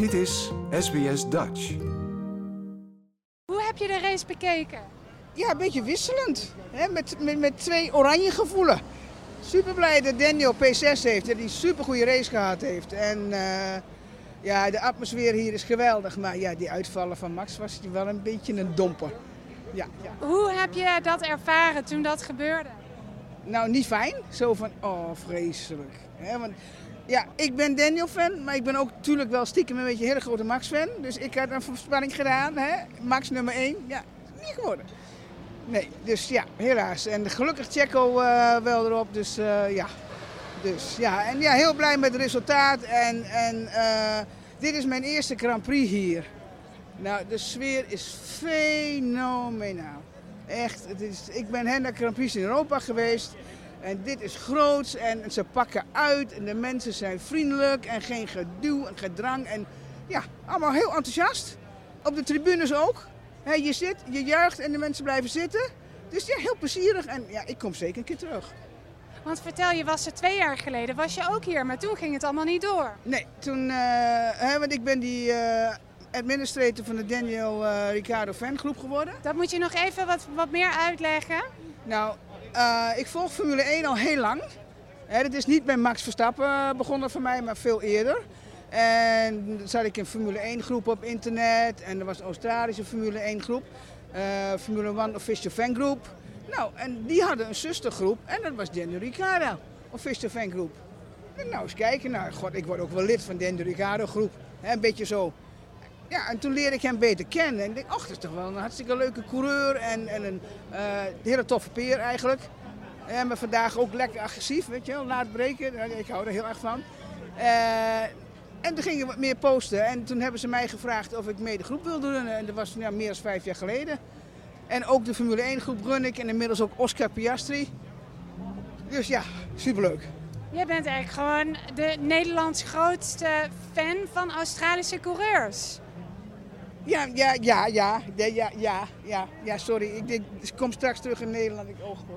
Dit is SBS Dutch. Hoe heb je de race bekeken? Ja, een beetje wisselend. Hè? Met, met, met twee oranje gevoelen. Super blij dat Daniel P6 heeft, hij een super goede race gehad heeft. En eh, ja, de atmosfeer hier is geweldig. Maar ja, die uitvallen van Max was wel een beetje een domper. Ja, ja. Hoe heb je dat ervaren toen dat gebeurde? Nou, niet fijn. Zo van, oh, vreselijk. Want ja, ik ben Daniel-fan, maar ik ben ook natuurlijk wel stiekem een beetje een hele grote Max-fan. Dus ik had een voorspelling gedaan? Max nummer 1. Ja, niet geworden. Nee, dus ja, helaas. En gelukkig Checo eh, wel erop, dus eh, ja. Dus ja, en ja, heel blij met het resultaat. En, en eh, dit is mijn eerste Grand Prix hier. Nou, de sfeer is fenomenaal. Echt, het is, ik ben hen naar in Europa geweest. En dit is groots en ze pakken uit en de mensen zijn vriendelijk en geen geduw en gedrang. En ja, allemaal heel enthousiast. Op de tribunes ook. Je zit, je juicht en de mensen blijven zitten. Dus ja, heel plezierig en ja, ik kom zeker een keer terug. Want vertel, je was er twee jaar geleden, was je ook hier, maar toen ging het allemaal niet door. Nee, toen, hè, want ik ben die eh, administrator van de Daniel eh, Ricardo fangroep geworden. Dat moet je nog even wat, wat meer uitleggen. Nou, eh, ik volg Formule 1 al heel lang. Hè, het is niet bij Max Verstappen eh, begonnen voor mij, maar veel eerder. En dan zat ik in Formule 1 groep op internet en er was een Australische Formule 1 groep. Formule 1 Official Fan Group. Nou, en die hadden een zustergroep en dat was Daniel Ricciardo, Official Fan Group. En nou eens kijken, nou god, ik word ook wel lid van de Daniel Ricciardo groep. Hè, een beetje zo. Ja, en toen leerde ik hem beter kennen. En ik dacht, ach, dat is toch wel een hartstikke leuke coureur en, en een eh, hele toffe peer eigenlijk. En maar vandaag ook lekker agressief, weet je wel, laat breken. Ik hou er heel erg van. Eh, en toen gingen we meer posten. En toen hebben ze mij gevraagd of ik mee de groep wilde runnen. En dat was ja, meer dan vijf jaar geleden. En ook de Formule 1 groep run ik. En inmiddels ook Oscar Piastri. Dus ja, superleuk. Jij bent eigenlijk gewoon de Nederlands grootste fan van Australische coureurs. Ja, ja, ja, ja, ja, ja, ja, ja, sorry. Ik, ik kom straks terug in Nederland. Ik oog.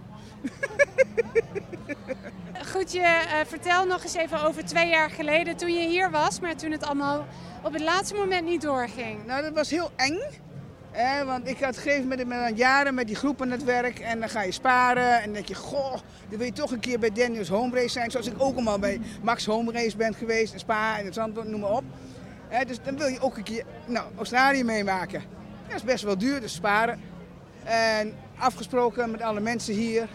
Goed, je, eh, vertel nog eens even over twee jaar geleden toen je hier was, maar toen het allemaal op het laatste moment niet doorging. Nou, dat was heel eng. Want ik had gegeven met een jaren met die groepen, aan het werk en dan ga je sparen. En dan denk je, goh, dan wil je toch een keer bij Daniels Home Race zijn. Zoals ik ook allemaal bij Max Home Race ben geweest en Spa en het Zand. noem maar op. Dus dan wil je ook een keer nou, Australië meemaken. Dat is best wel duur, dus sparen. En afgesproken met alle mensen hier.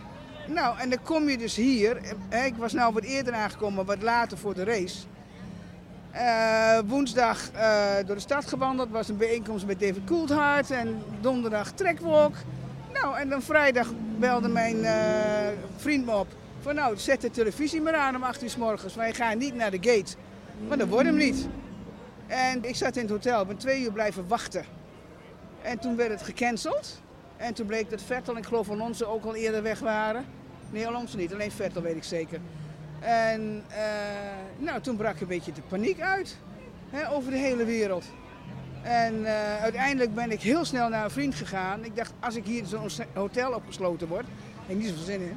Nou, en dan kom je dus hier. Ik was nou wat eerder aangekomen, wat later voor de race. Eh, woensdag eh, door de stad gewandeld, was een bijeenkomst met David Coulthard en donderdag trekwalk. Nou, en dan vrijdag belde mijn eh, vriend me op van nou, zet de televisie maar aan om 8 uur s morgens. Wij gaan niet naar de gate, maar dat wordt hem niet. En ik zat in het hotel, ben twee uur blijven wachten. En toen werd het gecanceld. En toen bleek dat Vettel en ik geloof Alonso ook al eerder weg waren. Nee, Alonso niet, alleen Vettel weet ik zeker. En eh, nou, toen brak een beetje de paniek uit hè, over de hele wereld. En eh, uiteindelijk ben ik heel snel naar een vriend gegaan. Ik dacht, als ik hier zo'n hotel opgesloten word, heb ik niet zoveel zin in.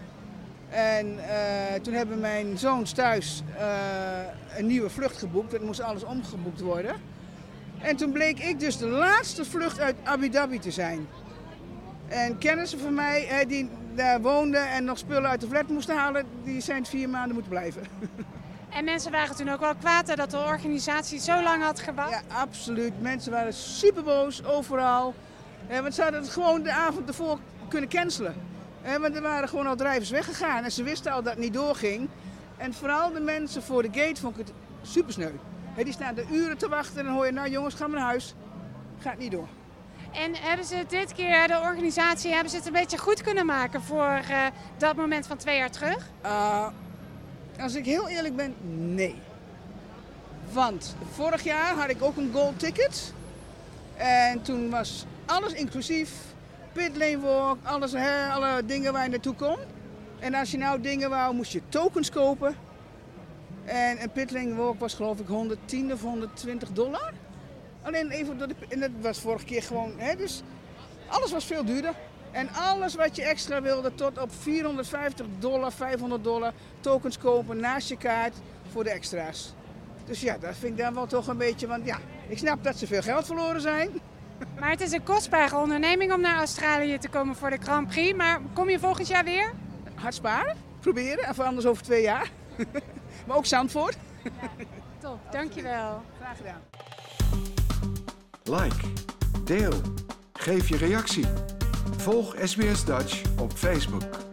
En eh, toen hebben mijn zoons thuis eh, een nieuwe vlucht geboekt. Het moest alles omgeboekt worden. En toen bleek ik dus de laatste vlucht uit Abu Dhabi te zijn. En kennissen van mij hè, die daar woonden en nog spullen uit de flat moesten halen, die zijn vier maanden moeten blijven. En mensen waren toen ook wel kwaad dat de organisatie zo lang had gewacht. Ja, absoluut. Mensen waren super boos overal. Want ze hadden het gewoon de avond ervoor kunnen cancelen. Eh, want er waren gewoon al drijvers weggegaan en ze wisten al dat het niet doorging. En vooral de mensen voor de gate vond ik het super sneu. Eh, die staan er uren te wachten en dan hoor je, nou jongens, ga maar naar huis. Gaat niet door. En hebben ze dit keer, de organisatie, hebben ze het een beetje goed kunnen maken voor eh, dat moment van twee jaar terug? Uh, als ik heel eerlijk ben, nee. Want vorig jaar had ik ook een gold ticket. En toen was alles inclusief. Pitlane walk, alles, hè, alle dingen waar je naartoe kon. En als je nou dingen wou, moest je tokens kopen. En een pitlane walk was geloof ik 110 of 120 dollar. Alleen even door en dat was vorige keer gewoon, hè, dus alles was veel duurder. En alles wat je extra wilde, tot op 450 dollar, 500 dollar tokens kopen naast je kaart voor de extra's. Dus ja, dat vind ik dan wel toch een beetje, want ja, Ik snap dat ze veel geld verloren zijn. Maar het is een kostbare onderneming om naar Australië te komen voor de Grand Prix. Maar kom je volgend jaar weer? Hard sparen, proberen, of anders over twee jaar. maar ook Zandvoort. Top, dankjewel. Graag gedaan. Like, deel, geef je reactie. Volg SBS Dutch op Facebook.